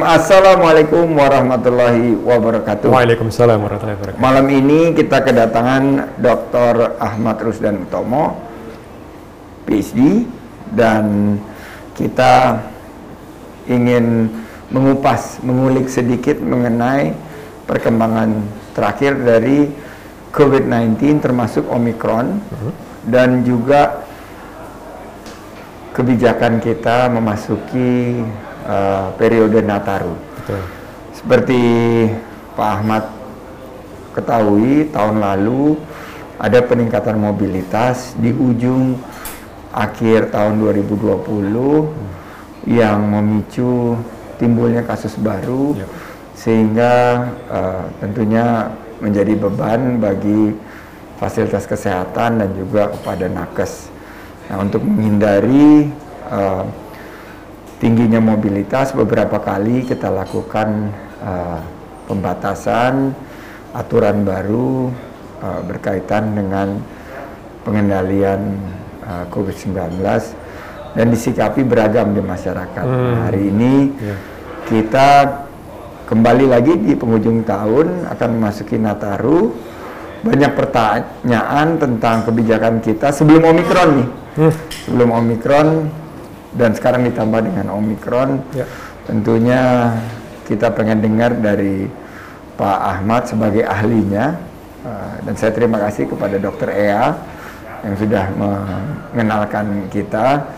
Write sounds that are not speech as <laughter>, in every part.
Bismillahirrahmanirrahim. Assalamualaikum warahmatullahi wabarakatuh. Waalaikumsalam warahmatullahi wabarakatuh. Malam ini kita kedatangan Dr. Ahmad Rusdan Utomo, PhD, dan kita ingin mengupas, mengulik sedikit mengenai perkembangan terakhir dari COVID-19 termasuk Omicron dan juga kebijakan kita memasuki uh, periode Nataru. Betul. Seperti Pak Ahmad ketahui tahun lalu ada peningkatan mobilitas di ujung akhir tahun 2020 yang memicu timbulnya kasus baru Ya. sehingga uh, tentunya menjadi beban bagi fasilitas kesehatan dan juga kepada nakes. Nah, untuk menghindari uh, tingginya mobilitas beberapa kali kita lakukan uh, pembatasan aturan baru uh, berkaitan dengan pengendalian uh, COVID-19 dan disikapi beragam di masyarakat. Hmm. Nah, hari ini Ya. kita kembali lagi di penghujung tahun akan memasuki Nataru. Banyak pertanyaan tentang kebijakan kita sebelum Omikron nih. Hmm. Sebelum Omikron dan sekarang ditambah dengan Omikron. Ya. Tentunya kita pengen dengar dari Pak Ahmad sebagai ahlinya Uh, dan saya terima kasih kepada Dr. Ea yang sudah mengenalkan kita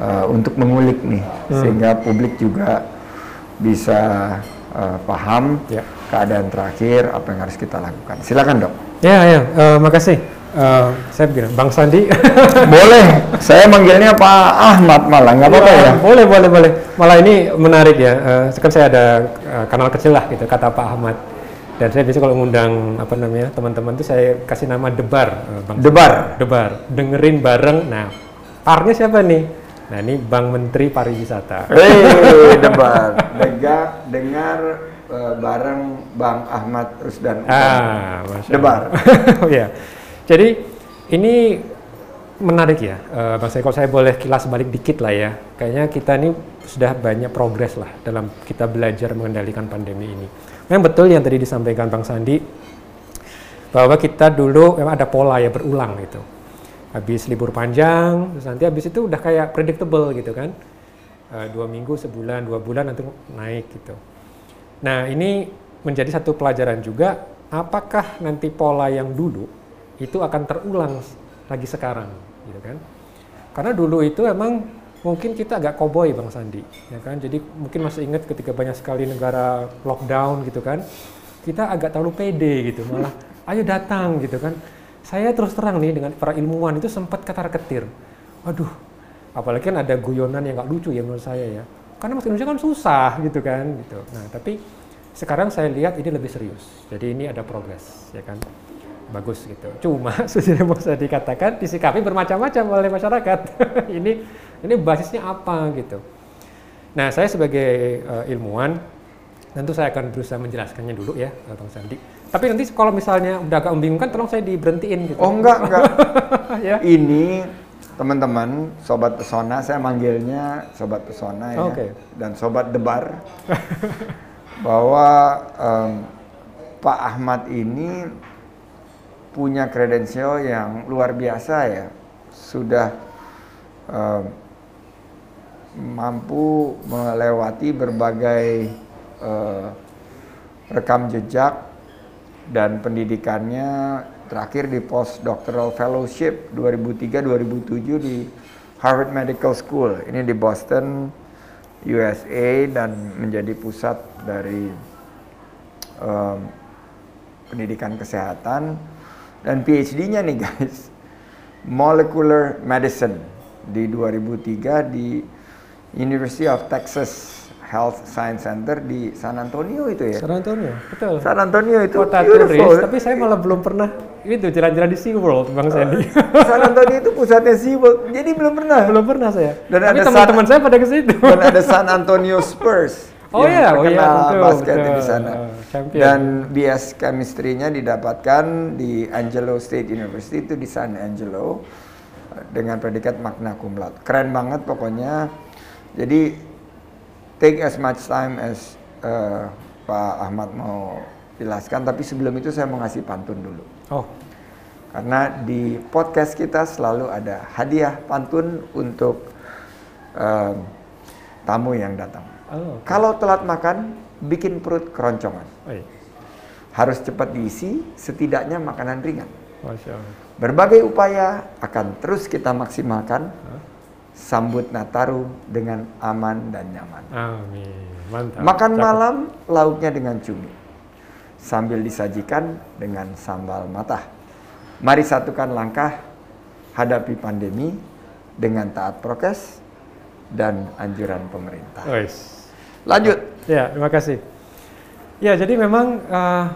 uh, untuk mengulik nih sehingga publik juga bisa uh, paham Ya. keadaan terakhir apa yang harus kita lakukan. Silakan dok. Ya, ya, eh, makasih. Eh, saya begini, Bang Sandi. <laughs> Boleh, saya manggilnya Pak Ahmad malah nggak apa-apa ya. Boleh, boleh, boleh. Malah ini menarik ya. Eh, kan saya ada eh, kanal kecil lah gitu, kata Pak Ahmad. Dan saya biasa kalau ngundang apa namanya teman-teman tuh saya kasih nama Debar, Bang. Debar. Debar. Dengerin bareng. Nah, parnya siapa nih? Nah, ini Bang Menteri Pariwisata. Hei, <laughs> debar. Dega, dengar uh, bareng Bang Ahmad Rusdan. Ah, Debar. <laughs> oh ya. Jadi ini menarik ya, eh, Bang Saya. Kalau saya boleh kilas balik dikit lah ya. Kayaknya kita ini sudah banyak progres lah dalam kita belajar mengendalikan pandemi ini. Memang betul yang tadi disampaikan Bang Sandi bahwa kita dulu memang ada pola ya berulang gitu. Habis libur panjang, terus nanti habis itu udah kayak predictable gitu kan. Eh, dua minggu, sebulan, dua bulan nanti naik gitu. Nah, ini menjadi satu pelajaran juga apakah nanti pola yang dulu itu akan terulang lagi sekarang, gitu kan? Karena dulu itu emang mungkin kita agak koboi Bang Sandi, ya kan? Jadi mungkin masih ingat ketika banyak sekali negara lockdown gitu kan, kita agak terlalu pede gitu, malah ayo datang gitu kan. Saya terus terang nih dengan para ilmuwan itu sempat ketar-ketir. Aduh, apalagi kan ada guyonan yang nggak lucu ya menurut saya ya. Karena masuk Indonesia kan susah gitu kan gitu. Nah, tapi sekarang saya lihat ini lebih serius. Jadi ini ada progres ya kan. Bagus gitu. Cuma sudah mau saya dikatakan disikapi bermacam-macam oleh masyarakat. <laughs> ini ini basisnya apa gitu. Nah, saya sebagai eh, ilmuwan tentu saya akan berusaha menjelaskannya dulu ya, eh, Bang Sandi. Tapi nanti kalau misalnya udah agak membingungkan tolong saya diberhentiin gitu. Oh enggak, enggak. <laughs> ya. Ini teman-teman, sobat pesona, saya manggilnya sobat pesona ya, Oke. dan sobat debar, <laughs> bahwa em, Pak Ahmad ini punya kredensial yang luar biasa ya, sudah em, mampu melewati berbagai eh, rekam jejak dan pendidikannya terakhir di postdoctoral fellowship 2003-2007 di Harvard Medical School. Ini di Boston, USA dan menjadi pusat dari em, pendidikan kesehatan dan PhD-nya nih guys, molecular medicine di 2003 di University of Texas Health Science Center di San Antonio itu ya. San Antonio, betul. San Antonio itu Kota turis, tapi saya malah belum pernah itu jalan-jalan di SeaWorld, Bang Sandy. <laughs> San Antonio itu pusatnya SeaWorld. Jadi belum pernah. belum pernah saya. Dan tapi ada teman-teman saya pada ke situ. Dan ada San Antonio Spurs. <laughs> Oh yang iya, oh iya, terkenal betul, basket betul. di sana. Oh, champion. Dan BS chemistry-nya didapatkan di Angelo State University itu di San Angelo dengan predikat magna cum laude. Keren banget pokoknya. Jadi take as much time as uh, Pak Ahmad mau jelaskan, tapi sebelum itu saya mau ngasih pantun dulu. Oh, Karena di podcast kita selalu ada hadiah pantun untuk um, tamu yang datang. Oh, Kalau telat makan, bikin perut keroncongan. oh iya. Harus cepat diisi, setidaknya makanan ringan. Masya Allah. Berbagai upaya akan terus kita maksimalkan. Sambut Nataru dengan aman dan nyaman. Amin. Mantap. Makan Cakep. malam lauknya dengan cumi. Sambil disajikan dengan sambal matah. Mari satukan langkah hadapi pandemi dengan taat prokes dan anjuran pemerintah. Wes. Lanjut. Ya, terima kasih. Ya, jadi memang eh,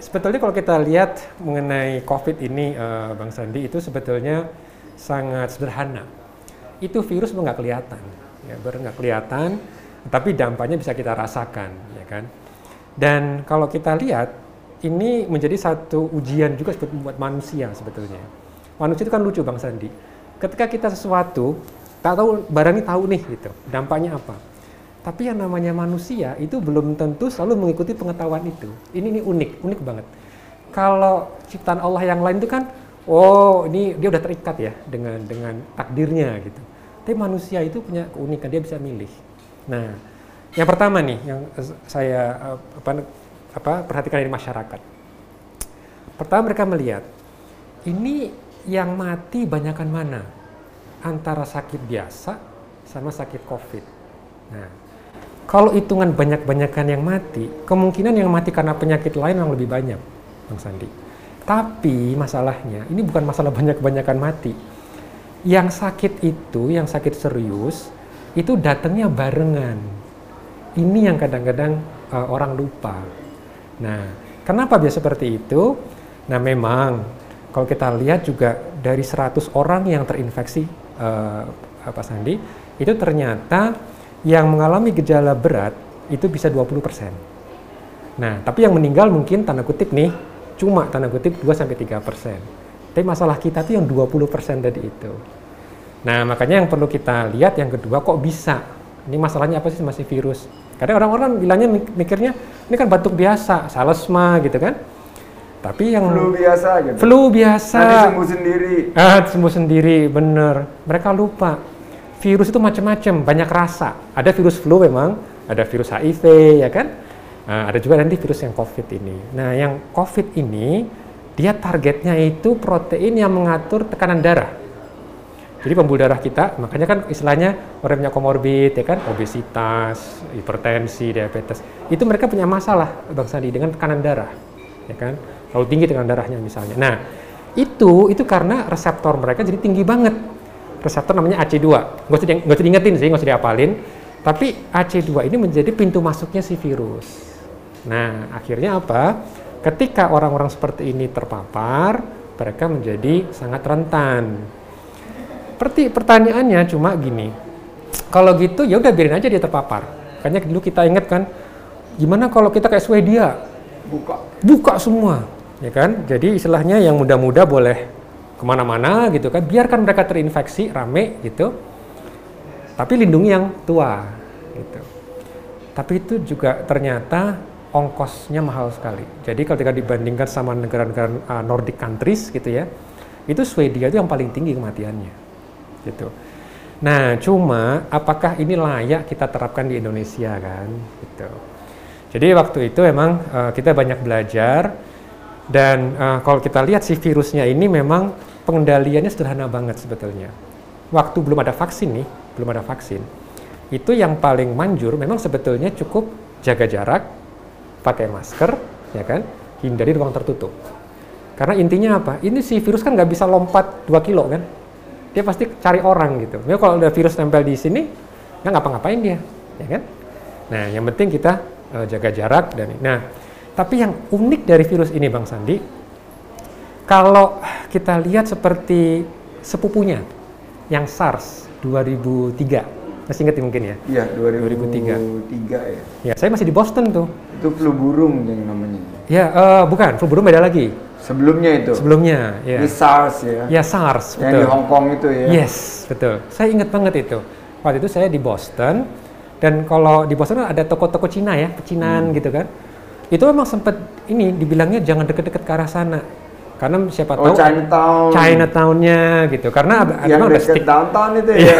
sebetulnya kalau kita lihat mengenai COVID ini, eh, Bang Sandi, itu sebetulnya sangat sederhana. Itu virus nggak kelihatan, ya, baru nggak kelihatan, tapi dampaknya bisa kita rasakan, ya kan? Dan kalau kita lihat, ini menjadi satu ujian juga buat manusia sebetulnya. Manusia itu kan lucu, Bang Sandi. Ketika kita sesuatu, tak tahu barang ini tahu nih, gitu, dampaknya apa. Tapi yang namanya manusia itu belum tentu selalu mengikuti pengetahuan itu. Ini ini unik, unik banget. Kalau ciptaan Allah yang lain itu kan, oh ini dia udah terikat ya dengan dengan takdirnya gitu. Tapi manusia itu punya keunikan, dia bisa milih. Nah, yang pertama nih yang eh, saya eh, apa, apa perhatikan dari masyarakat. Pertama mereka melihat ini yang mati banyakan mana antara sakit biasa sama sakit COVID. Nah, kalau hitungan banyak-banyakan yang mati, kemungkinan yang mati karena penyakit lain yang lebih banyak, Bang Sandi. Tapi masalahnya, ini bukan masalah <laughs> banyak-banyakan mati. Yang sakit itu, yang sakit serius, itu datangnya barengan. Ini yang kadang-kadang uh, orang lupa. Nah, kenapa biasa seperti itu? Nah, memang kalau kita lihat juga dari 100 orang yang terinfeksi uh, apa Sandi, itu ternyata yang mengalami gejala berat itu bisa 20%. Nah, tapi yang meninggal mungkin tanda kutip nih cuma tanda kutip 2 sampai 3%. Tapi masalah kita tuh yang 20% tadi itu. Nah, makanya yang perlu kita lihat yang kedua kok bisa? Ini masalahnya apa sih masih virus? Karena orang-orang bilangnya mik- mikirnya ini kan batuk biasa, salesma gitu kan. Tapi yang Flu biasa gitu. flu biasa. Nanti sembuh sendiri. Ah, sembuh sendiri, bener. Mereka lupa. Virus itu macam-macam, banyak rasa. Ada virus flu memang, ada virus HIV, ya kan? Nah, ada juga nanti virus yang COVID ini. Nah, yang COVID ini, dia targetnya itu protein yang mengatur tekanan darah. Jadi pembuluh darah kita, makanya kan istilahnya orang punya komorbid, ya kan, obesitas, hipertensi, diabetes, itu mereka punya masalah, Bang Sandi, dengan tekanan darah, ya kan, terlalu tinggi tekanan darahnya misalnya. Nah, itu itu karena reseptor mereka jadi tinggi banget. Reseptor namanya AC2, nggak usah, di- nggak usah diingetin sih, nggak usah diapalin, tapi AC2 ini menjadi pintu masuknya si virus. Nah, akhirnya apa? Ketika orang-orang seperti ini terpapar, mereka menjadi sangat rentan. Perti pertanyaannya cuma gini, kalau gitu ya udah biarin aja dia terpapar. Makanya dulu kita ingat kan, gimana kalau kita kayak Swedia, Buka. buka semua, ya kan? Jadi istilahnya yang muda-muda boleh ke mana-mana gitu kan, biarkan mereka terinfeksi rame gitu, tapi lindungi yang tua gitu. Tapi itu juga ternyata ongkosnya mahal sekali. Jadi kita dibandingkan sama negara-negara uh, Nordic countries gitu ya, itu Swedia itu yang paling tinggi kematiannya, gitu. Nah, cuma apakah ini layak kita terapkan di Indonesia kan, gitu. Jadi waktu itu memang uh, kita banyak belajar dan uh, kalau kita lihat si virusnya ini memang pengendaliannya sederhana banget sebetulnya. Waktu belum ada vaksin nih, belum ada vaksin, itu yang paling manjur memang sebetulnya cukup jaga jarak, pakai masker, ya kan, hindari ruang tertutup. Karena intinya apa? Ini si virus kan nggak bisa lompat 2 kilo kan, dia pasti cari orang gitu. Jadi kalau ada virus nempel di sini, nggak ngapa-ngapain dia, ya kan? Nah, yang penting kita eh, jaga jarak dan nah, tapi yang unik dari virus ini Bang Sandi, kalau kita lihat seperti sepupunya yang SARS 2003, masih ingat mungkin ya? Iya, 2003. 2003 ya. Ya, saya masih di Boston tuh. Itu flu burung yang namanya. Ya, eh, bukan, flu burung beda lagi. Sebelumnya itu. Sebelumnya, ya. Ini SARS ya. Ya SARS, Yang di betul. Hong Kong itu ya. Yes, betul. Saya ingat banget itu. Waktu itu saya di Boston Dan kalau di Boston ada toko-toko Cina ya, pecinan Hmm. gitu kan. Itu memang sempat ini dibilangnya jangan deket-deket ke arah sana. Karena siapa Oh, tahu Chinatown. Chinatown-nya gitu. Karena ada yang ada stick downtown itu Iya. ya.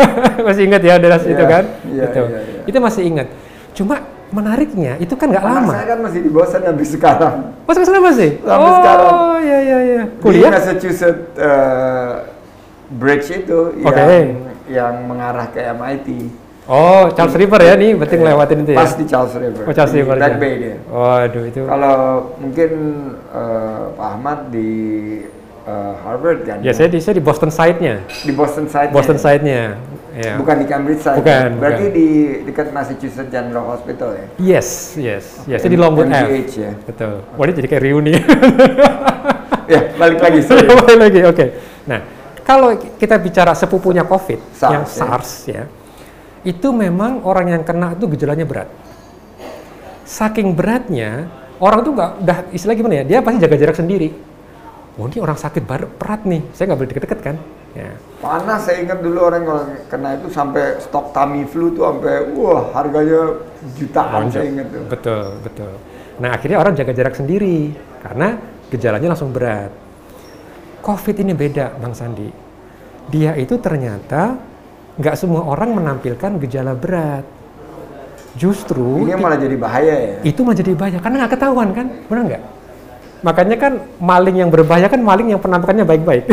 <laughs> masih ingat ya daerah situ Iya, kan? iya, Gitu. iya, iya. Itu masih ingat. Cuma menariknya itu kan nggak lama. saya kan masih di Boston sampai sekarang. Oh sampai sekarang masih? Sampai oh, sekarang. iya iya iya. Di Kuliah? Massachusetts eh, Bridge itu Oke. yang yang mengarah ke MIT. Oh, Charles River ya nih, berarti Iya. ngelewatin itu ya? Pas di Charles River. Oh, Charles di River. Back ya. Bay dia. Waduh, itu. Kalau mungkin eh, Pak Ahmad di eh, Harvard kan? Ya, saya di, saya di Boston side-nya. Di Boston side. Boston side-nya. Ya. Bukan di Cambridge side. Bukan, Berarti bukan. di dekat Massachusetts General Hospital ya. Yes, yes. Ya, saya di Longwood Ave. Ya. Betul. Wah, ini jadi kayak reuni. <laughs> Ya, balik lagi. sorry. Balik lagi, oke. Nah, kalau kita bicara sepupunya COVID, SARS, yang ya. SARS ya, itu memang orang yang kena itu gejalanya berat. Saking beratnya, orang tuh nggak udah istilah gimana ya, dia pasti jaga jarak sendiri. Oh ini orang sakit berat nih, saya nggak boleh deket-deket kan? Ya. Panas saya ingat dulu orang kalau kena itu sampai stok Tamiflu tuh sampai wah harganya jutaan saya ingat tuh. Betul, betul. Nah akhirnya orang jaga jarak sendiri karena gejalanya langsung berat. COVID ini beda, Bang Sandi. Dia itu ternyata nggak semua orang menampilkan gejala berat. Justru Ini malah jadi bahaya ya. itu menjadi bahaya karena nggak ketahuan kan, benar nggak? Makanya kan maling yang berbahaya kan maling yang penampakannya baik-baik. <laughs>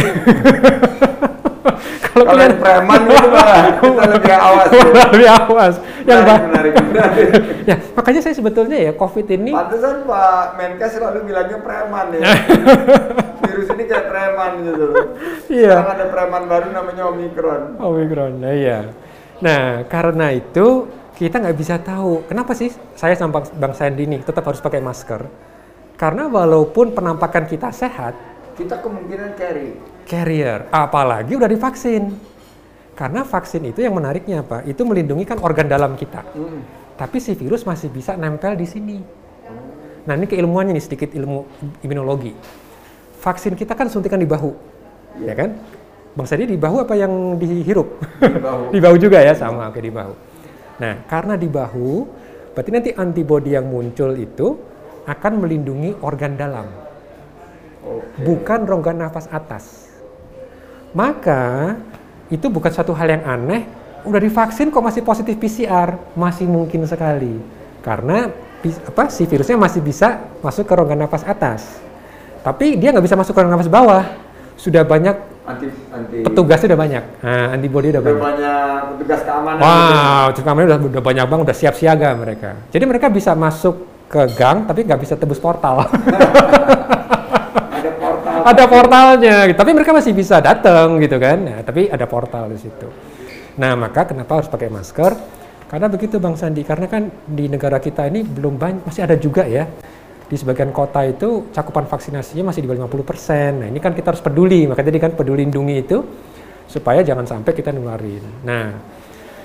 Kalau kalian preman itu malah <laughs> kita lebih awas. ya. lebih awas. Yang menarik, menarik, menarik. <laughs> ya, makanya saya sebetulnya ya COVID ini Pantesan Pak Menkes selalu bilangnya preman ya. <laughs> Virus ini kayak preman gitu loh. Iya. Sekarang ada preman baru namanya Omikron. Omikron, nah iya. Nah, karena itu kita nggak bisa tahu kenapa sih saya sama Bang- Sandi ini tetap harus pakai masker. Karena walaupun penampakan kita sehat, Kita kemungkinan carry. Carrier, apalagi udah divaksin. Karena vaksin itu yang menariknya apa? Itu melindungi kan organ dalam kita. Hmm. Tapi si virus masih bisa nempel di sini. Nah, ini keilmuannya nih sedikit ilmu imunologi. Vaksin kita kan suntikan di bahu, ya kan? Bang Sandi di bahu apa yang dihirup? Di bahu. <laughs> di bahu juga ya sama oke di bahu. Nah, karena di bahu, berarti nanti antibodi yang muncul itu akan melindungi organ dalam, Oke. bukan rongga nafas atas. Maka itu bukan suatu hal yang aneh. Udah divaksin kok masih positif PCR, masih mungkin sekali karena apa si virusnya masih bisa masuk ke rongga nafas atas. Tapi dia nggak bisa masuk ke rongga nafas bawah. Sudah banyak Anti anti. petugasnya udah banyak, nah, antibodi udah Udah banyak. banyak petugas keamanan. gitu. Wow, terus kamarnya udah, udah banyak banget, udah siap siaga mereka. Jadi mereka bisa masuk ke gang, tapi nggak bisa tebus portal. <laughs> Ada portal. ada portalnya, gitu. tapi mereka masih bisa datang gitu kan. Nah, tapi ada portal di situ. Nah, maka kenapa harus pakai masker? Karena begitu Bang Sandi, karena kan di negara kita ini belum banyak, masih ada juga ya. Di sebagian kota itu cakupan vaksinasinya masih di bawah 50%. Nah, ini kan kita harus peduli, makanya tadi kan peduli lindungi itu supaya jangan sampai kita nularin. Nah,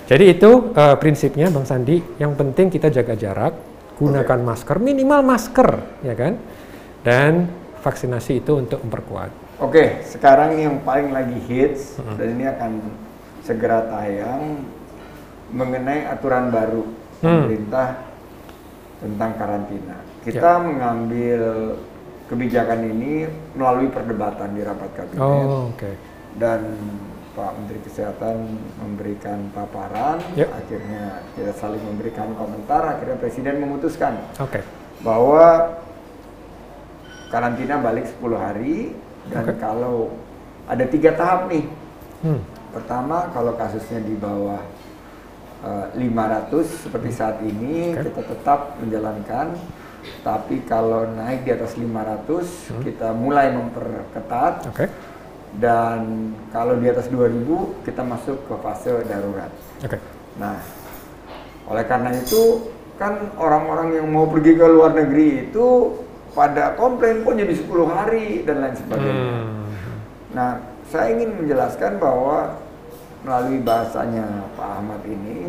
jadi itu eh, prinsipnya Bang Sandi, yang penting kita jaga jarak, gunakan masker, minimal masker, ya kan? Dan vaksinasi itu untuk memperkuat. Oke, sekarang yang paling lagi hits dan ini akan segera tayang mengenai aturan baru Hmm. pemerintah tentang karantina. Kita mengambil kebijakan ini melalui perdebatan di rapat kabinet Oh, oke. dan Pak Menteri Kesehatan memberikan paparan, Yep. akhirnya kita saling memberikan komentar, akhirnya Presiden memutuskan Oke. bahwa karantina balik 10 hari dan Oke. kalau ada tiga tahap nih. Hmm. Pertama kalau kasusnya di bawah eh, 500 seperti saat ini Hmm. Oke. kita tetap menjalankan. Tapi kalau naik di atas 500 Hmm. kita mulai memperketat Oke. dan kalau di atas 2000 kita masuk ke fase darurat. Oke. Nah, oleh karena itu kan orang-orang yang mau pergi ke luar negeri itu pada komplain kok jadi 10 hari dan lain sebagainya. Hmm. Nah, saya ingin menjelaskan bahwa melalui bahasanya Pak Ahmad ini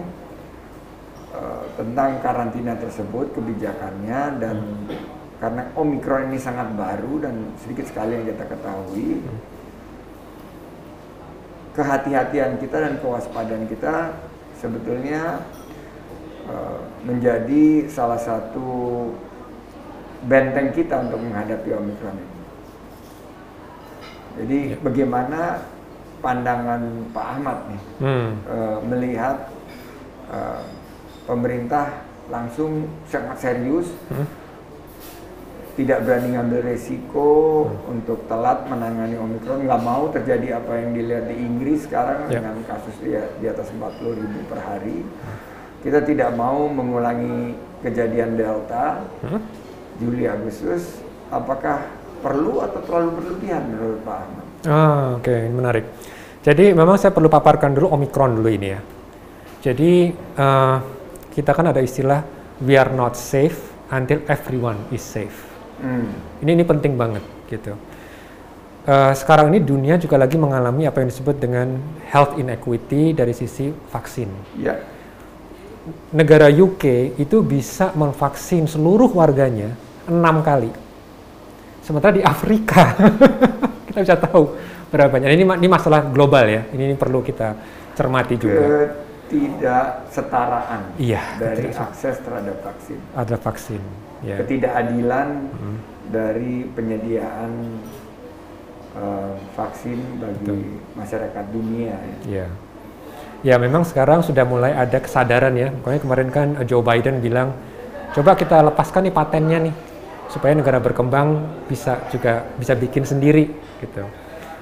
eh, tentang karantina tersebut kebijakannya dan karena Omikron ini sangat baru dan sedikit sekali yang kita ketahui kehati-hatian kita dan kewaspadaan kita sebetulnya uh, menjadi salah satu benteng kita untuk menghadapi Omikron ini. Jadi ya. bagaimana pandangan Pak Ahmad nih hmm. uh, melihat uh, pemerintah langsung sangat serius hmm. tidak berani ngambil resiko hmm. untuk telat menangani Omikron nggak mau terjadi apa yang dilihat di Inggris sekarang ya. dengan kasus di, di atas 40 ribu per hari kita tidak mau mengulangi kejadian Delta hmm. Juli Agustus apakah perlu atau terlalu berlebihan menurut Pak Ahmad? Ah, oke, okay. menarik. Jadi memang saya perlu paparkan dulu Omikron dulu ini ya. Jadi uh, kita kan ada istilah we are not safe until everyone is safe. Hmm. Ini ini penting banget gitu. Uh, sekarang ini dunia juga lagi mengalami apa yang disebut dengan health inequity dari sisi vaksin. Yeah. Negara UK itu bisa memvaksin seluruh warganya enam kali. Sementara di Afrika <laughs> kita bisa tahu berapa banyak. Ini, ini masalah global ya. Ini, ini perlu kita cermati juga ketidaksetaraan iya, dari akses terhadap vaksin. Ada vaksin. Ya. Ketidakadilan hmm. dari penyediaan uh, vaksin bagi Betul. masyarakat dunia. Ya. ya. Ya memang sekarang sudah mulai ada kesadaran ya. Pokoknya kemarin kan Joe Biden bilang, coba kita lepaskan nih patennya nih supaya negara berkembang bisa juga bisa bikin sendiri gitu.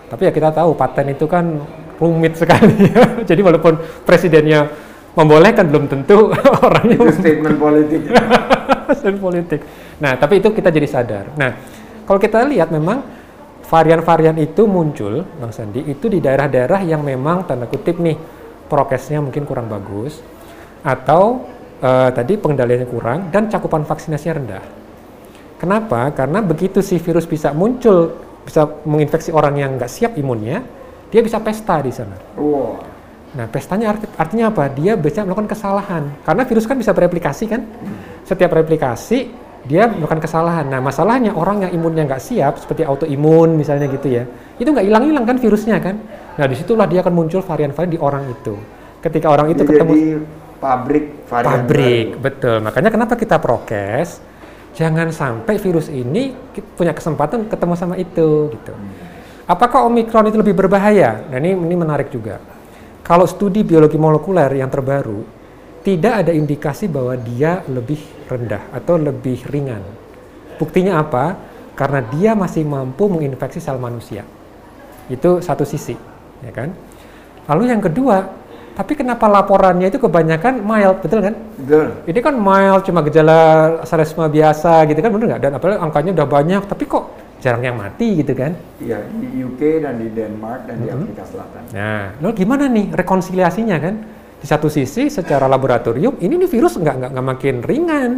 Tapi ya kita tahu paten itu kan rumit sekali ya. <laughs> Jadi walaupun presidennya membolehkan belum tentu <laughs> orangnya itu statement politik. <laughs> statement politik. Nah, tapi itu kita jadi sadar. Nah, kalau kita lihat memang varian-varian itu muncul, Bang Sandi, itu di daerah-daerah yang memang tanda kutip nih prokesnya mungkin kurang bagus atau uh, tadi pengendaliannya kurang dan cakupan vaksinasinya rendah. Kenapa? Karena begitu si virus bisa muncul, bisa menginfeksi orang yang nggak siap imunnya, dia bisa pesta di sana. Wow. Nah, pestanya arti, artinya apa? Dia bisa melakukan kesalahan. Karena virus kan bisa bereplikasi kan? Setiap replikasi dia melakukan kesalahan. Nah, masalahnya orang yang imunnya nggak siap, seperti autoimun misalnya gitu ya, itu nggak hilang-hilang kan virusnya kan? Nah, di situlah dia akan muncul varian-varian di orang itu. Ketika orang itu dia ketemu jadi pabrik varian pabrik, baru. betul. Makanya kenapa kita prokes? Jangan sampai virus ini punya kesempatan ketemu sama itu gitu. Apakah Omikron itu lebih berbahaya? Nah ini, ini menarik juga. Kalau studi biologi molekuler yang terbaru, tidak ada indikasi bahwa dia lebih rendah atau lebih ringan. Buktinya apa? Karena dia masih mampu menginfeksi sel manusia. Itu satu sisi, ya kan? Lalu yang kedua, tapi kenapa laporannya itu kebanyakan mild, betul kan? Betul. Ini kan mild, cuma gejala saresma biasa gitu kan, benar nggak? Dan apalagi angkanya udah banyak, tapi kok jarang yang mati gitu kan? Iya di UK dan di Denmark dan mm -hmm. di Afrika Selatan. Nah, lalu gimana nih rekonsiliasinya kan? Di satu sisi secara laboratorium ini nih virus nggak nggak nggak makin ringan,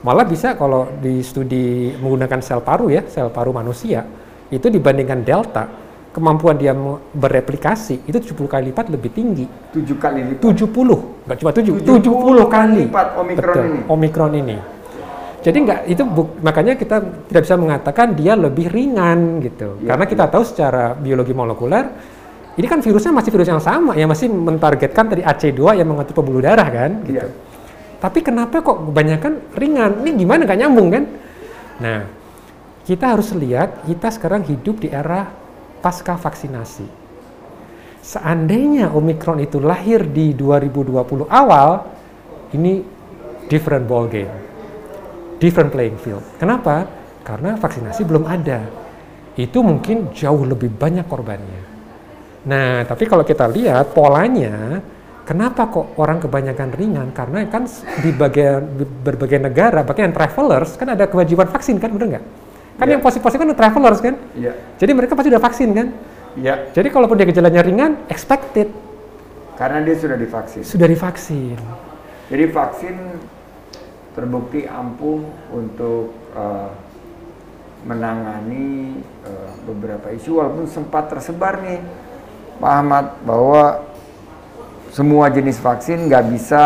malah bisa kalau di studi menggunakan sel paru ya sel paru manusia itu dibandingkan delta kemampuan dia bereplikasi itu 70 kali lipat lebih tinggi. 7 kali lipat. 70, nggak cuma 7, 70, 70 kali lipat Omikron Betul, ini. Omikron ini. Jadi nggak itu buk, makanya kita tidak bisa mengatakan dia lebih ringan gitu. Ya, Karena kita ya. tahu secara biologi molekuler ini kan virusnya masih virus yang sama yang masih mentargetkan dari AC2 yang mengatur pembuluh darah kan gitu. Ya. Tapi kenapa kok kebanyakan ringan? Ini gimana nggak nyambung kan? Nah, kita harus lihat kita sekarang hidup di era pasca vaksinasi. Seandainya Omikron itu lahir di 2020 awal, ini different ball game different playing field. Kenapa? Karena vaksinasi belum ada. Itu mungkin jauh lebih banyak korbannya. Nah, tapi kalau kita lihat polanya, kenapa kok orang kebanyakan ringan? Karena kan di bagian berbagai negara, yang travelers kan ada kewajiban vaksin kan, benar nggak? Kan yeah. yang positif-positif kan travelers kan? Yeah. Jadi mereka pasti udah vaksin kan? Iya. Yeah. Jadi kalaupun dia gejalanya ringan, expected. Karena dia sudah divaksin. Sudah divaksin. Jadi vaksin terbukti ampuh untuk uh, menangani uh, beberapa isu walaupun sempat tersebar nih Pak Ahmad bahwa semua jenis vaksin nggak bisa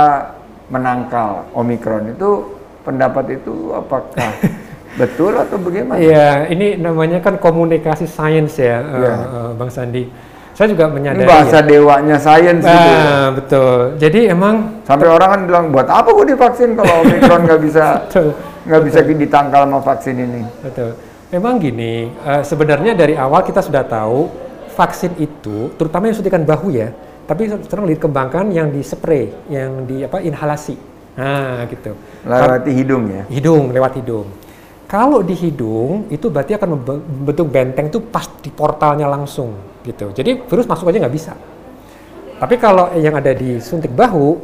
menangkal Omikron itu pendapat itu apakah <laughs> betul atau bagaimana? Iya, ini namanya kan komunikasi sains ya, ya. Uh, uh, Bang Sandi. saya juga Ini menyadari bahasa ya. dewanya sains gitu. Ah, betul. Jadi emang Sampai orang kan bilang buat apa gue divaksin kalau omikron nggak bisa <laughs> nggak bisa ditangkal sama vaksin ini. Betul. Memang gini, eh, sebenarnya dari awal kita sudah tahu vaksin itu, terutama yang suntikan bahu ya, tapi sekarang dikembangkan yang di spray, yang di apa inhalasi. Nah, gitu. Lewati hidung ya. Hidung, lewat hidung. Kalau di hidung itu berarti akan membe- membentuk benteng itu pas di portalnya langsung gitu. Jadi virus masuk aja nggak bisa. Tapi kalau yang ada di suntik bahu,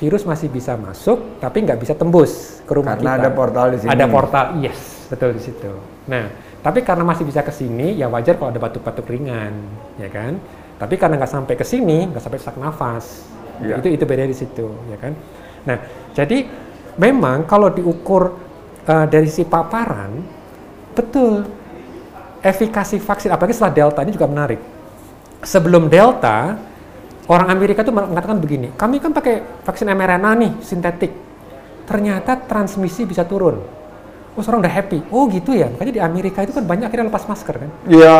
virus masih bisa masuk, tapi nggak bisa tembus ke rumah Karena kita. ada portal di sini. Ada portal, yes, betul di situ. Nah, tapi karena masih bisa ke sini, ya wajar kalau ada batuk-batuk ringan, ya kan? Tapi karena nggak sampai ke sini, nggak sampai sesak nafas, Iya. itu itu beda di situ, ya kan? Nah, jadi memang kalau diukur eh, dari si paparan, betul efikasi vaksin, apalagi setelah delta ini juga menarik. Sebelum delta, orang Amerika itu mengatakan begini, kami kan pakai vaksin mRNA nih, sintetik. Ternyata transmisi bisa turun. Oh, orang udah happy. Oh gitu ya, makanya di Amerika itu kan banyak akhirnya lepas masker kan. Iya.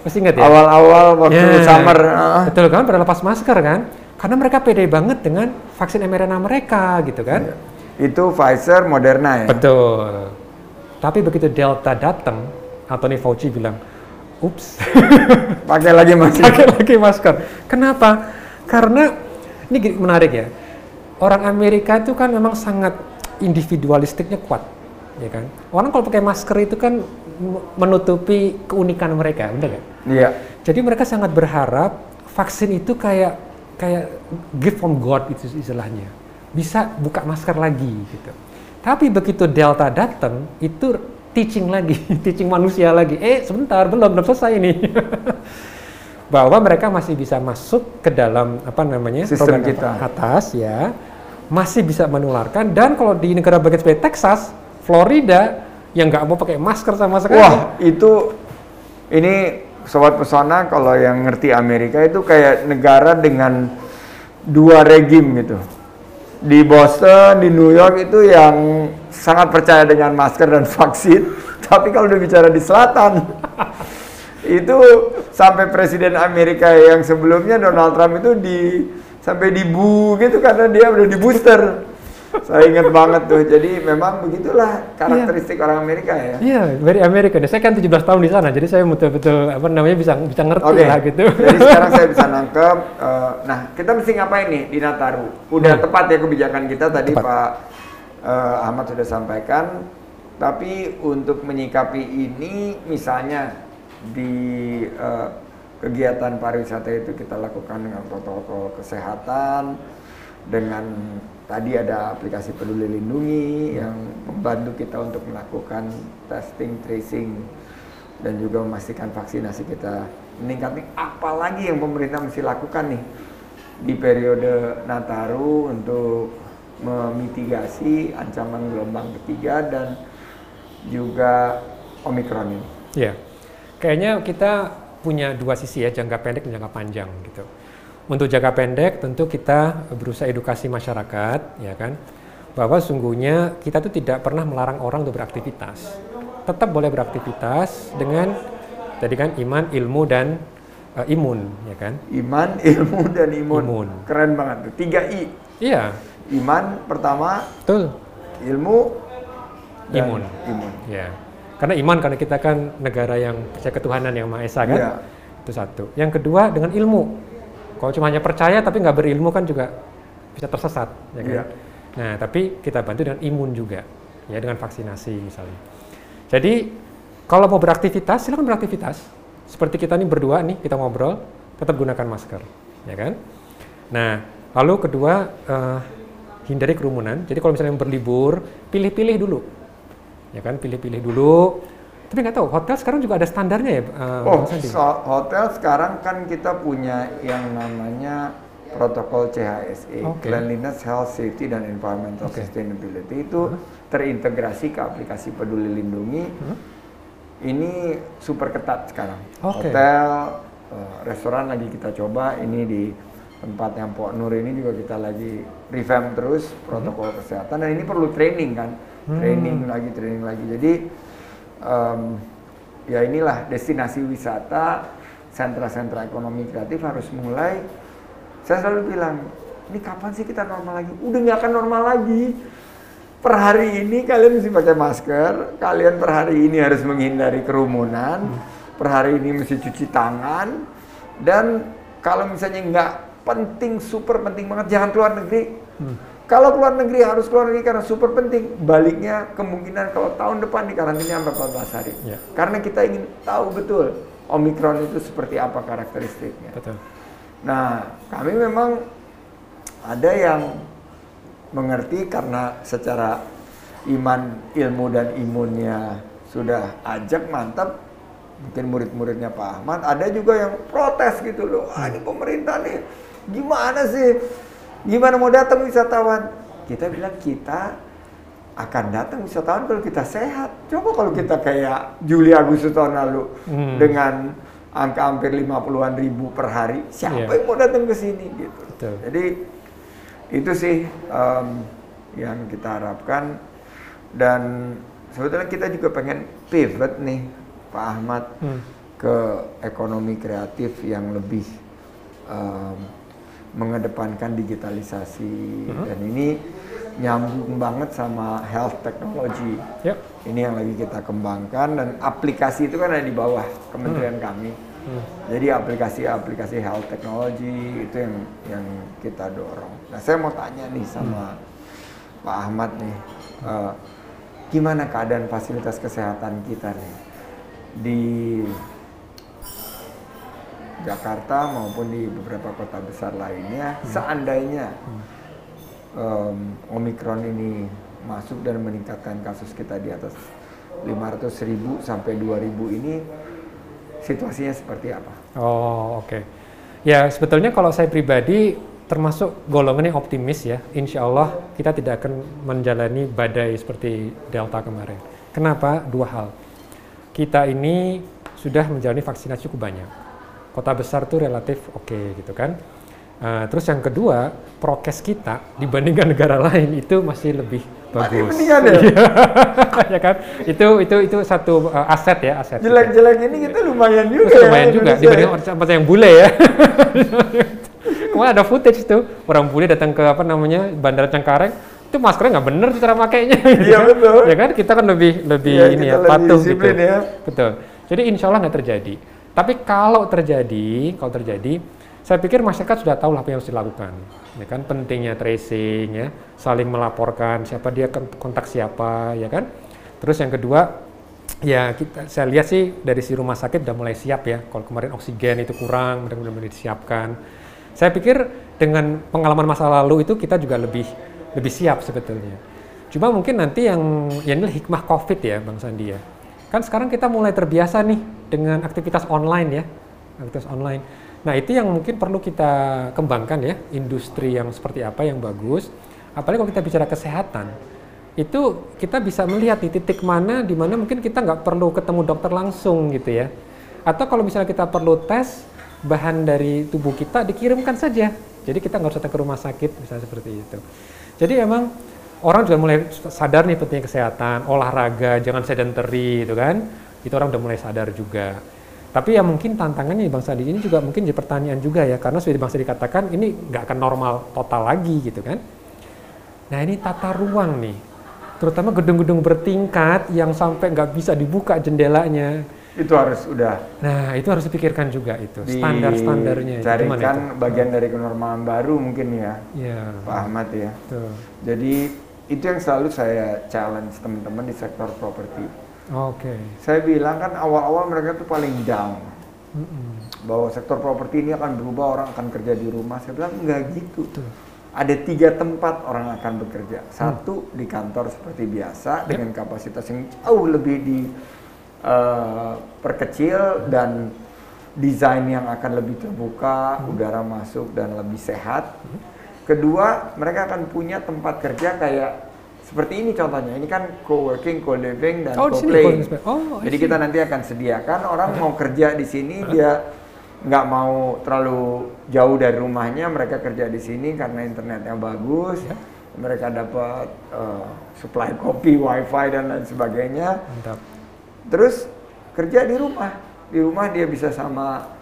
Masih ingat ya? Awal-awal waktu Ya, summer. ah. Betul kan, pada lepas masker kan. Karena mereka pede banget dengan vaksin mRNA mereka gitu kan. Itu Pfizer, Moderna ya. Betul. Tapi begitu Delta datang, Anthony Fauci bilang, ups, <laughs> Pakai lagi masih. <laughs> pakai lagi masker. Kenapa? Karena ini menarik ya. Orang Amerika itu kan memang sangat individualistiknya kuat, ya kan. Orang kalau pakai masker itu kan menutupi keunikan mereka, benar kan? Iya. Jadi mereka sangat berharap vaksin itu kayak kayak gift from God itu istilahnya. Bisa buka masker lagi gitu. Tapi begitu Delta datang itu teaching lagi, <laughs> teaching manusia lagi. Eh sebentar belum belum selesai ini. <laughs> Bahwa mereka masih bisa masuk ke dalam apa namanya Sistem kita. atas ya, masih bisa menularkan dan kalau di negara bagian seperti Texas, Florida yang nggak mau pakai masker sama sekali. Wah, itu ini sobat pesona kalau yang ngerti Amerika itu kayak negara dengan dua regim gitu. Di Boston, di New York itu yang sangat percaya dengan masker dan <laughs> vaksin, tapi kalau udah bicara di selatan <laughs> itu sampai presiden Amerika yang sebelumnya Donald Trump itu di sampai dibu gitu karena dia udah di booster. Saya ingat banget tuh. Jadi memang begitulah karakteristik orang Amerika ya. Iya, very American. Saya kan 17 tahun di sana, jadi saya betul-betul apa namanya bisa bisa ngerti Oke. lah gitu. Jadi <laughs> sekarang saya bisa nangkep. eh, nah, kita mesti ngapain nih di Nataru? Udah Hmm. tepat ya kebijakan kita tadi Tepat. Pak eh, Ahmad sudah sampaikan. Tapi untuk menyikapi ini, misalnya di eh, kegiatan pariwisata itu kita lakukan dengan protokol kesehatan, dengan tadi ada aplikasi Peduli Lindungi yang membantu kita untuk melakukan testing, tracing, dan juga memastikan vaksinasi kita meningkat nih. Apalagi yang pemerintah mesti lakukan nih di periode Nataru untuk memitigasi ancaman gelombang ketiga dan juga Omikron ini. Iya. Kayaknya kita punya dua sisi ya, jangka pendek dan jangka panjang gitu. Untuk jangka pendek tentu kita berusaha edukasi masyarakat, ya kan, bahwa sungguhnya kita tuh tidak pernah melarang orang untuk beraktivitas. Tetap boleh beraktivitas dengan tadi kan iman, ilmu dan eh, imun, ya kan? Iman, <laughs> ilmu, dan imun. Imun. Keren banget tuh. Tiga I. Iya, Iman pertama, betul. ilmu, dan Imun. imun. Ya. Karena iman karena kita kan negara yang percaya ketuhanan yang Maha Esa kan. Iya. Itu satu. Yang kedua dengan ilmu. Kalau cuma hanya percaya tapi nggak berilmu kan juga bisa tersesat, ya kan? Iya. Nah, tapi kita bantu dengan imun juga, ya dengan vaksinasi misalnya. Jadi kalau mau beraktivitas, silakan beraktivitas. Seperti kita nih berdua nih, kita ngobrol, tetap gunakan masker, ya kan? Nah, lalu kedua eh, hindari kerumunan. Jadi kalau misalnya berlibur, pilih-pilih dulu, ya kan? Pilih-pilih dulu. Tapi nggak tahu, hotel sekarang juga ada standarnya ya, eh, Oh, so- hotel sekarang kan kita punya yang namanya protokol CHSE, Oke. Cleanliness, Health, Safety, dan Environmental Oke. Sustainability itu terintegrasi ke aplikasi Peduli Lindungi. Ini super ketat sekarang. Oke. Hotel, eh, restoran lagi kita coba. Ini di tempat yang Pok Nur ini juga kita lagi revamp terus protokol kesehatan. Dan ini perlu training kan, training lagi, training lagi. Jadi em, ya inilah destinasi wisata sentra-sentra ekonomi kreatif harus mulai. Saya selalu bilang, ini kapan sih kita normal lagi? Udah nggak akan normal lagi. Per hari ini kalian mesti pakai masker, kalian per hari ini harus menghindari kerumunan, per hari ini mesti cuci tangan, dan kalau misalnya nggak penting, super penting banget, jangan keluar negeri. Hmm. Kalau keluar negeri harus keluar negeri karena super penting. Baliknya kemungkinan kalau tahun depan di karantina sampai 14 hari. Yeah. Karena kita ingin tahu betul Omikron itu seperti apa karakteristiknya. Betul. Nah, kami memang ada yang mengerti karena secara iman, ilmu dan imunnya sudah ajak mantap. Mungkin murid-muridnya Pak Ahmad ada juga yang protes gitu loh. Ah, ini pemerintah nih gimana sih? Gimana mau datang wisatawan? Kita bilang kita akan datang wisatawan kalau kita sehat. Coba kalau kita kayak Juli Agustus tahun lalu hmm. dengan angka hampir 50-an ribu per hari, siapa yeah. yang mau datang ke sini gitu. Betul. Jadi itu sih um, yang kita harapkan dan sebetulnya kita juga pengen pivot nih Pak Ahmad hmm. ke ekonomi kreatif yang lebih um, mengedepankan digitalisasi hmm. dan ini nyambung banget sama health technology. Yep. Ini yang lagi kita kembangkan dan aplikasi itu kan ada di bawah kementerian hmm. kami. Hmm. Jadi aplikasi-aplikasi health technology itu yang yang kita dorong. Nah saya mau tanya nih sama hmm. Pak Ahmad nih, uh, gimana keadaan fasilitas kesehatan kita nih di Jakarta maupun di beberapa kota besar lainnya, hmm. seandainya hmm. um, Omikron ini masuk dan meningkatkan kasus kita di atas 500 ribu sampai 2000 ini situasinya seperti apa? Oh oke. Okay. Ya sebetulnya kalau saya pribadi termasuk golongan yang optimis ya. Insya Allah kita tidak akan menjalani badai seperti Delta kemarin. Kenapa? Dua hal. Kita ini sudah menjalani vaksinasi cukup banyak. Kota besar tuh relatif oke okay, gitu kan. Uh, terus yang kedua, prokes kita dibandingkan <laughs> negara lain itu masih lebih bagus. Masih ya? <laughs> ya kan? Itu itu itu satu uh, aset ya, aset. Jelek-jelek ini kita lumayan juga. Terus lumayan ya, juga dibanding orang yang bule ya. <laughs> Kemarin ada footage tuh orang bule datang ke apa namanya Bandara Cengkareng itu maskernya nggak bener cara makainya. Iya kan? betul. Ya kan kita kan lebih lebih ya, ini ya patuh gitu. Ya. Betul. Jadi insya Allah nggak terjadi. Tapi kalau terjadi, kalau terjadi saya pikir masyarakat sudah tahu apa yang harus dilakukan. Ya kan pentingnya tracing ya, saling melaporkan siapa dia kontak siapa ya kan. Terus yang kedua ya kita saya lihat sih dari si rumah sakit udah mulai siap ya. Kalau kemarin oksigen itu kurang, mudah-mudahan disiapkan. Saya pikir dengan pengalaman masa lalu itu kita juga lebih lebih siap sebetulnya. Cuma mungkin nanti yang ya ini hikmah COVID ya Bang Sandi ya. Kan sekarang kita mulai terbiasa nih dengan aktivitas online ya. Aktivitas online Nah itu yang mungkin perlu kita kembangkan ya, industri yang seperti apa yang bagus. Apalagi kalau kita bicara kesehatan, itu kita bisa melihat di titik mana, di mana mungkin kita nggak perlu ketemu dokter langsung gitu ya. Atau kalau misalnya kita perlu tes bahan dari tubuh kita dikirimkan saja. Jadi kita nggak usah datang ke rumah sakit, misalnya seperti itu. Jadi emang orang juga mulai sadar nih pentingnya kesehatan, olahraga, jangan sedentary itu kan. Itu orang udah mulai sadar juga. Tapi ya mungkin tantangannya Bang Sandi ini juga mungkin jadi pertanyaan juga ya, karena sudah Bang Sandi katakan ini nggak akan normal total lagi gitu kan. Nah ini tata ruang nih, terutama gedung-gedung bertingkat yang sampai nggak bisa dibuka jendelanya. Itu harus udah. Nah itu harus dipikirkan juga itu standar-standarnya. Carikan bagian dari kenormalan baru mungkin ya, ya. Pak Ahmad ya. Tuh. Jadi itu yang selalu saya challenge teman-teman di sektor properti Oke. Okay. Saya bilang kan awal-awal mereka tuh paling down. Mm -mm. Bahwa sektor properti ini akan berubah, orang akan kerja di rumah. Saya bilang enggak gitu. Betul. Ada tiga tempat orang akan bekerja. Satu mm. di kantor seperti biasa yep. dengan kapasitas yang jauh lebih di uh, perkecil dan desain yang akan lebih terbuka, hmm. udara masuk dan lebih sehat. Hmm. Kedua, mereka akan punya tempat kerja kayak seperti ini contohnya, ini kan co-working, co-living, dan oh, co-playing. Oh, Jadi kita nanti akan sediakan orang mau kerja di sini, dia nggak mau terlalu jauh dari rumahnya, mereka kerja di sini karena internetnya bagus, ya. mereka dapat uh, supply kopi, wifi dan lain sebagainya. Mantap. Terus kerja di rumah, di rumah dia bisa sama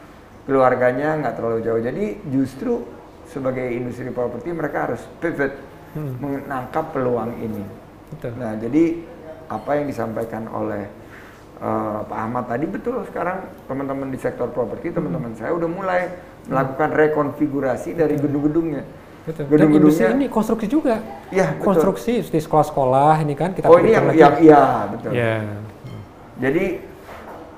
keluarganya nggak terlalu jauh. Jadi justru sebagai industri properti mereka harus pivot menangkap peluang ini. Betul. Nah, jadi apa yang disampaikan oleh uh, Pak Ahmad tadi betul sekarang teman-teman di sektor properti, teman-teman saya udah mulai melakukan rekonfigurasi dari gedung-gedungnya. Gedung-gedungnya- industri ini konstruksi juga. Iya, betul. konstruksi di sekolah-sekolah ini kan kita Oh, ini yang yang iya, betul. Ya. Jadi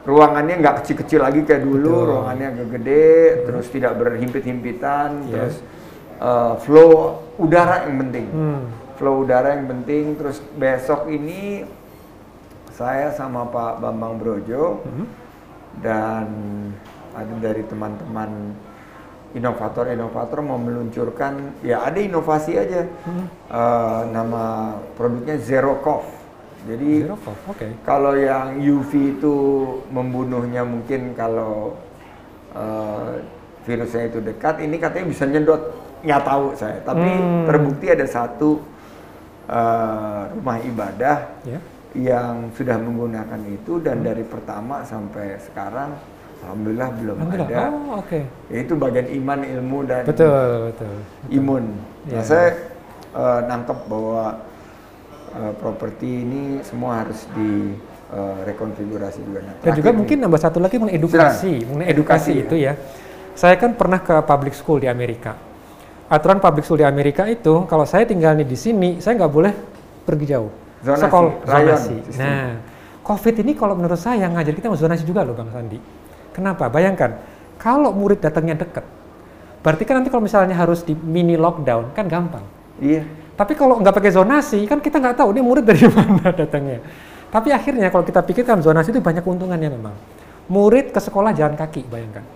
ruangannya nggak kecil-kecil lagi kayak dulu, Betul. ruangannya agak gede, terus tidak berhimpit-himpitan, Iya. terus uh, flow udara yang penting. Hmm. Flow udara yang penting. Terus besok ini saya sama Pak Bambang Brojo Hmm. dan ada dari teman-teman inovator-inovator mau meluncurkan ya ada inovasi aja Hmm. Uh, nama produknya Zero Cough. Jadi Zero Oke. kalau yang UV itu membunuhnya mungkin kalau eh, virusnya itu dekat, ini katanya bisa nyedot. Nggak tahu saya, tapi Hmm. terbukti ada satu eh, rumah ibadah Ya. yang sudah menggunakan itu dan dari pertama sampai sekarang, alhamdulillah belum Alhamdulillah. ada. Oh, oke. Yaitu bagian iman, ilmu dan Betul, betul. imun. Nah, Iya. saya eh, nangkep bahwa eh, properti ini semua harus di eh, rekonfigurasi juga. Nah, Dan juga mungkin nambah satu lagi mengenai edukasi, mengenai edukasi, Edukasi, itu ya. Saya kan pernah ke public school di Amerika. Aturan public school di Amerika itu, kalau saya tinggal di sini, saya nggak boleh pergi jauh. Zonasi, Sekolah rayon zonasi. sistem. Nah, COVID ini kalau menurut saya ngajar kita mau zonasi juga loh Bang Sandi. Kenapa? Bayangkan, kalau murid datangnya dekat, berarti kan nanti kalau misalnya harus di mini lockdown, kan gampang. Iya. Tapi kalau nggak pakai zonasi, kan kita nggak tahu dia murid dari <laughs> mana datangnya. Tapi akhirnya kalau kita pikirkan zonasi itu banyak keuntungannya memang. Murid ke sekolah jalan kaki, bayangkan.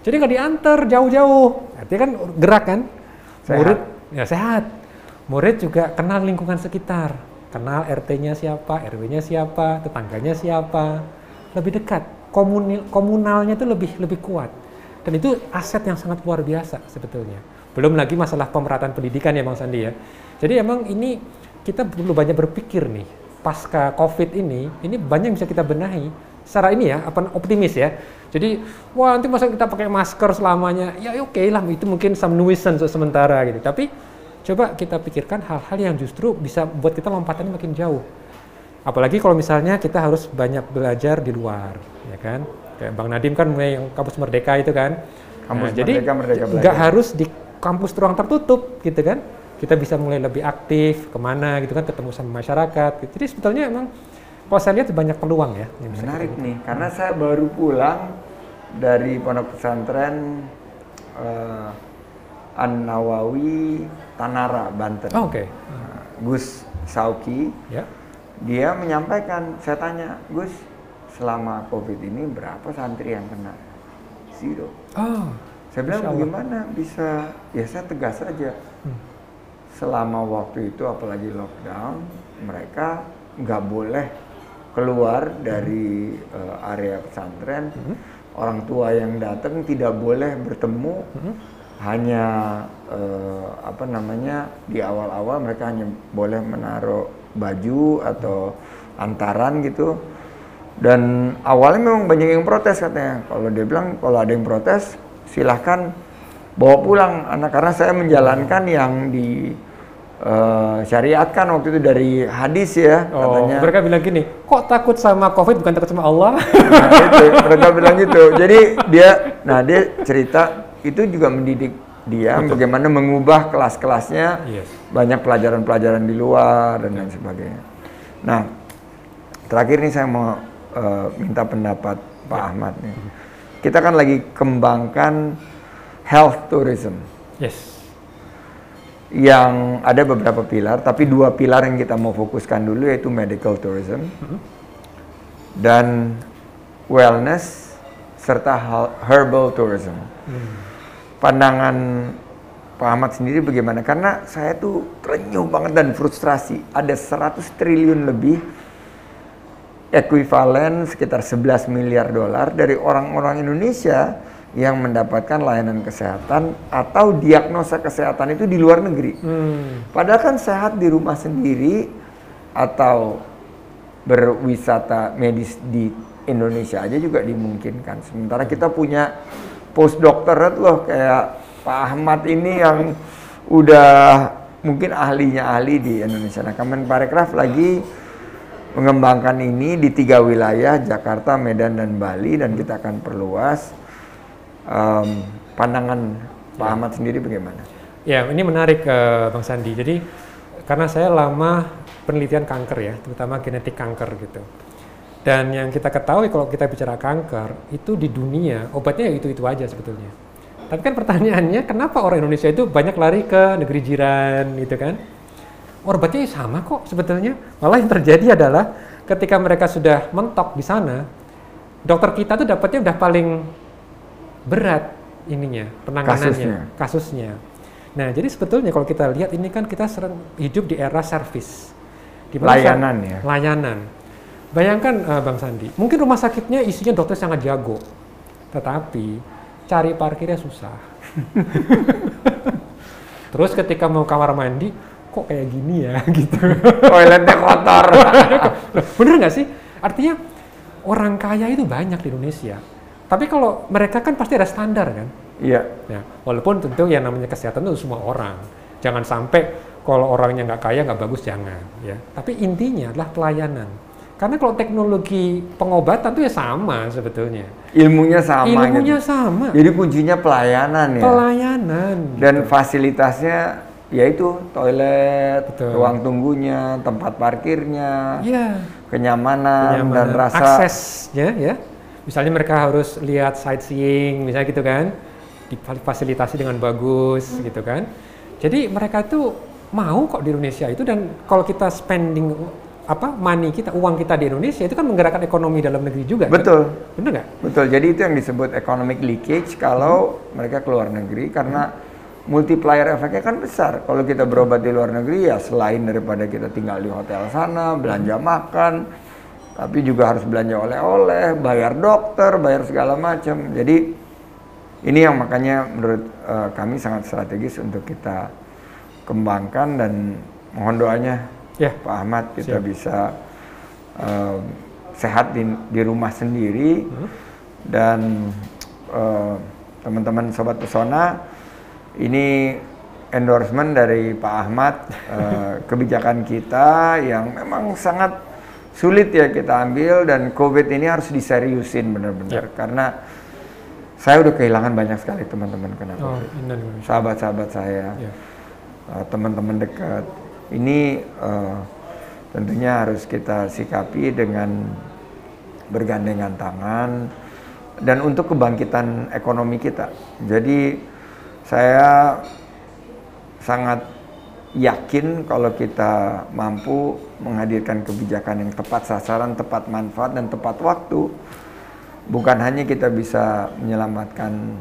Jadi nggak diantar jauh-jauh, artinya kan gerak kan. Sehat. Murid ya sehat. Murid juga kenal lingkungan sekitar, kenal RT-nya siapa, RW-nya siapa, tetangganya siapa, lebih dekat. Komunil, komunalnya itu lebih lebih kuat. Dan itu aset yang sangat luar biasa sebetulnya. Belum lagi masalah pemerataan pendidikan ya Bang Sandi ya. Jadi emang ini kita perlu banyak berpikir nih pasca COVID ini, ini banyak yang bisa kita benahi. Secara ini ya, apa optimis ya. Jadi, wah nanti masa kita pakai masker selamanya, ya oke lah itu mungkin some nuisance sementara gitu. Tapi coba kita pikirkan hal-hal yang justru bisa buat kita lompatannya makin jauh. Apalagi kalau misalnya kita harus banyak belajar di luar, ya kan? Kayak Bang Nadim kan mulai yang kampus Merdeka itu kan. Kampus jadi Merdeka, Merdeka Belajar. nggak harus di kampus ruang tertutup gitu kan? Kita bisa mulai lebih aktif ke mana gitu kan, ketemu sama masyarakat. Gitu. Jadi sebetulnya emang kalau saya lihat banyak peluang ya. yang bisa Menarik nih, karena saya baru pulang dari pondok pesantren eh, An Nawawi Tanara, Banten. Oh, Oke, Nah, Gus Sauki, ya. dia menyampaikan, saya tanya, Gus, selama COVID ini berapa santri yang kena? Zero. Oh, Saya bilang bagaimana bisa? Ya saya tegas saja. Hmm. Selama waktu itu apalagi lockdown, mereka nggak boleh keluar dari eh, area pesantren. Hmm. Orang tua yang datang tidak boleh bertemu. Hmm. Hanya eh, apa namanya di awal-awal mereka hanya boleh menaruh baju atau antaran gitu. Dan awalnya memang banyak yang protes katanya. Kalau dia bilang kalau ada yang protes silahkan bawa pulang anak karena saya menjalankan yang di eh, syariatkan waktu itu dari hadis ya Oh, katanya. mereka bilang gini, kok takut sama COVID bukan takut sama Allah? Nah, itu, mereka bilang gitu. Jadi dia, nah dia cerita itu juga mendidik dia bagaimana mengubah kelas-kelasnya. Yes. Banyak pelajaran-pelajaran di luar dan lain sebagainya. Nah, terakhir nih saya mau eh, minta pendapat Pak Ahmad nih. Kita kan lagi kembangkan health tourism yes. yang ada beberapa pilar, tapi dua pilar yang kita mau fokuskan dulu yaitu medical tourism dan wellness serta herbal tourism. Pandangan Pak Ahmad sendiri bagaimana? Karena saya tuh terenyuh banget dan frustrasi. Ada 100 triliun lebih ekuivalen sekitar 11 miliar dolar dari orang-orang Indonesia yang mendapatkan layanan kesehatan atau diagnosa kesehatan itu di luar negeri. Hmm. Padahal kan sehat di rumah sendiri atau berwisata medis di Indonesia aja juga dimungkinkan. Sementara kita punya postdoctorate loh kayak Pak Ahmad ini yang udah mungkin ahlinya ahli di Indonesia. Nah, Kemenparekraf lagi mengembangkan ini di tiga wilayah Jakarta, Medan, dan Bali dan kita akan perluas. Um, pandangan Pak Ya. Ahmad sendiri bagaimana? Ya, ini menarik eh, Bang Sandi. Jadi karena saya lama penelitian kanker ya, terutama genetik kanker gitu. Dan yang kita ketahui kalau kita bicara kanker itu di dunia obatnya ya itu-itu aja sebetulnya. Tapi kan pertanyaannya kenapa orang Indonesia itu banyak lari ke negeri jiran gitu kan? Obatnya ya sama kok sebetulnya. Malah yang terjadi adalah ketika mereka sudah mentok di sana, dokter kita tuh dapatnya udah paling berat ininya penanganannya, kasusnya. Nah, jadi sebetulnya kalau kita lihat ini kan kita sering hidup di era mana Layanan ya. Layanan. Bayangkan eh, Bang Sandi, mungkin rumah sakitnya isinya dokter sangat jago, tetapi cari parkirnya susah. <laughs> Terus ketika mau kamar mandi, kok kayak gini ya <laughs> gitu. Toiletnya kotor. <laughs> Bener nggak sih? Artinya orang kaya itu banyak di Indonesia. Tapi kalau mereka kan pasti ada standar kan. Iya. Ya, walaupun tentu yang namanya kesehatan itu semua orang. Jangan sampai kalau orangnya nggak kaya nggak bagus jangan. Ya. Tapi intinya adalah pelayanan. Karena kalau teknologi pengobatan itu ya sama sebetulnya. Ilmunya sama. Ilmunya gitu. sama. Jadi kuncinya pelayanan ya. Pelayanan. Dan fasilitasnya yaitu toilet, Betul. ruang tunggunya, tempat parkirnya, Iya. kenyamanan, dan kenyamanan, rasa aksesnya ya. Misalnya mereka harus lihat sightseeing, misalnya gitu kan, difasilitasi dengan bagus gitu kan. Jadi mereka itu mau kok di Indonesia itu dan kalau kita spending apa money kita, uang kita di Indonesia itu kan menggerakkan ekonomi dalam negeri juga. kan? betul. Bener nggak? Betul. Jadi itu yang disebut economic leakage kalau mereka keluar negeri karena multiplier efeknya kan besar. Kalau kita berobat di luar negeri ya selain daripada kita tinggal di hotel sana, belanja makan, tapi juga harus belanja oleh-oleh, bayar dokter, bayar segala macam. Jadi ini yang makanya menurut eh, kami sangat strategis untuk kita kembangkan dan mohon doanya Ya. Pak Ahmad kita Siap. bisa eh, sehat di, di rumah sendiri dan eh, teman-teman sobat pesona ini endorsement dari Pak Ahmad eh, <laughs> kebijakan kita yang memang sangat sulit ya kita ambil dan COVID ini harus diseriusin benar-benar karena saya udah kehilangan banyak sekali teman-teman kena Oh, COVID Indonesia. sahabat-sahabat saya Ya. uh, teman-teman dekat. Ini uh, tentunya harus kita sikapi dengan bergandengan tangan dan untuk kebangkitan ekonomi kita. Jadi saya sangat yakin kalau kita mampu menghadirkan kebijakan yang tepat sasaran, tepat manfaat dan tepat waktu, bukan hanya kita bisa menyelamatkan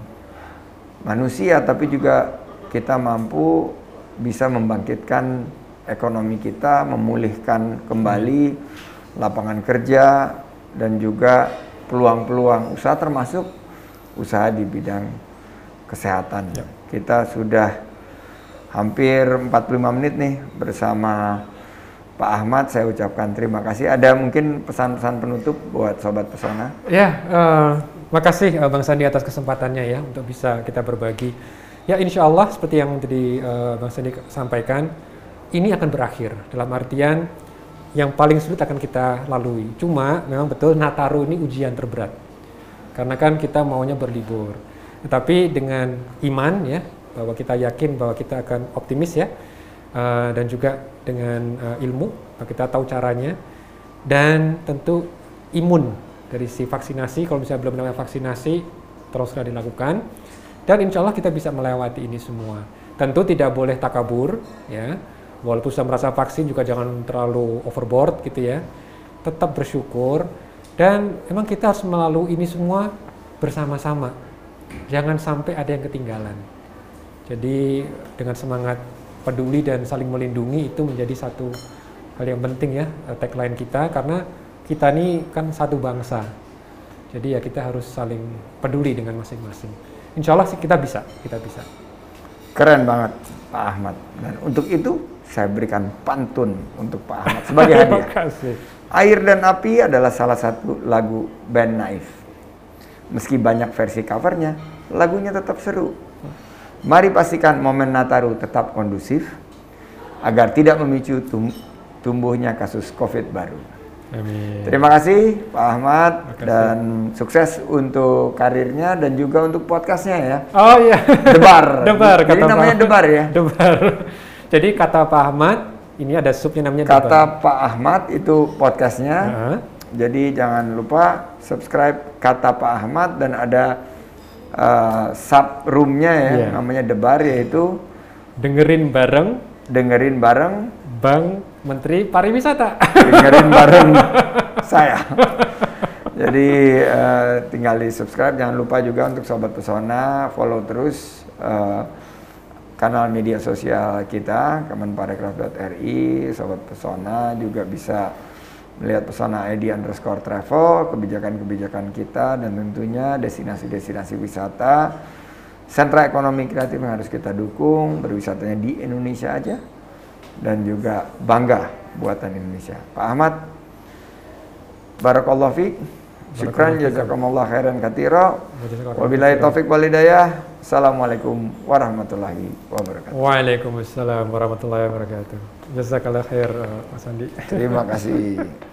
manusia tapi juga kita mampu bisa membangkitkan ekonomi kita, memulihkan kembali lapangan kerja dan juga peluang-peluang usaha termasuk usaha di bidang kesehatan. Ya. Kita sudah hampir 45 menit nih bersama Pak Ahmad. Saya ucapkan terima kasih. Ada mungkin pesan-pesan penutup buat sobat pesona? Ya, eh, makasih eh, Bang Sandi atas kesempatannya ya untuk bisa kita berbagi. Ya, insya Allah seperti yang tadi eh, Bang Sandi sampaikan, ini akan berakhir dalam artian yang paling sulit akan kita lalui. Cuma memang betul Nataru ini ujian terberat karena kan kita maunya berlibur. Tetapi dengan iman ya bahwa kita yakin bahwa kita akan optimis ya eh, dan juga dengan eh, ilmu bahwa kita tahu caranya dan tentu imun dari si vaksinasi kalau misalnya belum namanya vaksinasi teruslah dilakukan dan insya Allah kita bisa melewati ini semua. Tentu tidak boleh takabur ya walaupun sudah merasa vaksin juga jangan terlalu overboard gitu ya. Tetap bersyukur dan memang kita harus melalui ini semua bersama-sama jangan sampai ada yang ketinggalan jadi dengan semangat peduli dan saling melindungi itu menjadi satu hal yang penting ya eh, tagline kita karena kita ini kan satu bangsa. Jadi ya kita harus saling peduli dengan masing-masing. Insya Allah sih kita bisa, kita bisa. Keren banget Pak Ahmad. Dan untuk itu saya berikan pantun untuk Pak Ahmad sebagai <laughs> Terima hadiah. kasih. Air dan Api adalah salah satu lagu band Naif. Meski banyak versi covernya, lagunya tetap seru. Mari pastikan momen Nataru tetap kondusif agar tidak memicu tum- tumbuhnya kasus COVID baru. Amin. Terima kasih Pak Ahmad kasih. dan sukses untuk karirnya dan juga untuk podcastnya ya. Oh iya. Debar. <laughs> Debar Jadi kata namanya Pak- Debar ya. Debar. Jadi kata Pak Ahmad, ini ada subnya namanya Kata Debar. Pak Ahmad itu podcastnya. Heeh. Jadi jangan lupa subscribe kata Pak Ahmad dan ada uh, sub roomnya ya, Iya. namanya Debar yaitu dengerin bareng dengerin bareng, Bang Menteri Pariwisata. dengerin <laughs> bareng saya. Jadi uh, tinggal di subscribe, jangan lupa juga untuk sobat pesona follow terus uh, kanal media sosial kita kemenparekraf.ri, sobat pesona juga bisa melihat pesona ID underscore travel, kebijakan-kebijakan kita dan tentunya destinasi-destinasi wisata, sentra ekonomi kreatif yang harus kita dukung, berwisatanya di Indonesia aja dan juga bangga buatan Indonesia. Pak Ahmad, Barakallahu fiik. Syukran jazakumullah khairan. Jazakallahu Wabillahi taufik wal hidayah. Assalamualaikum warahmatullahi wabarakatuh. Waalaikumsalam warahmatullahi wabarakatuh. Jazakallah khair Mas Andi. Terima kasih. <laughs>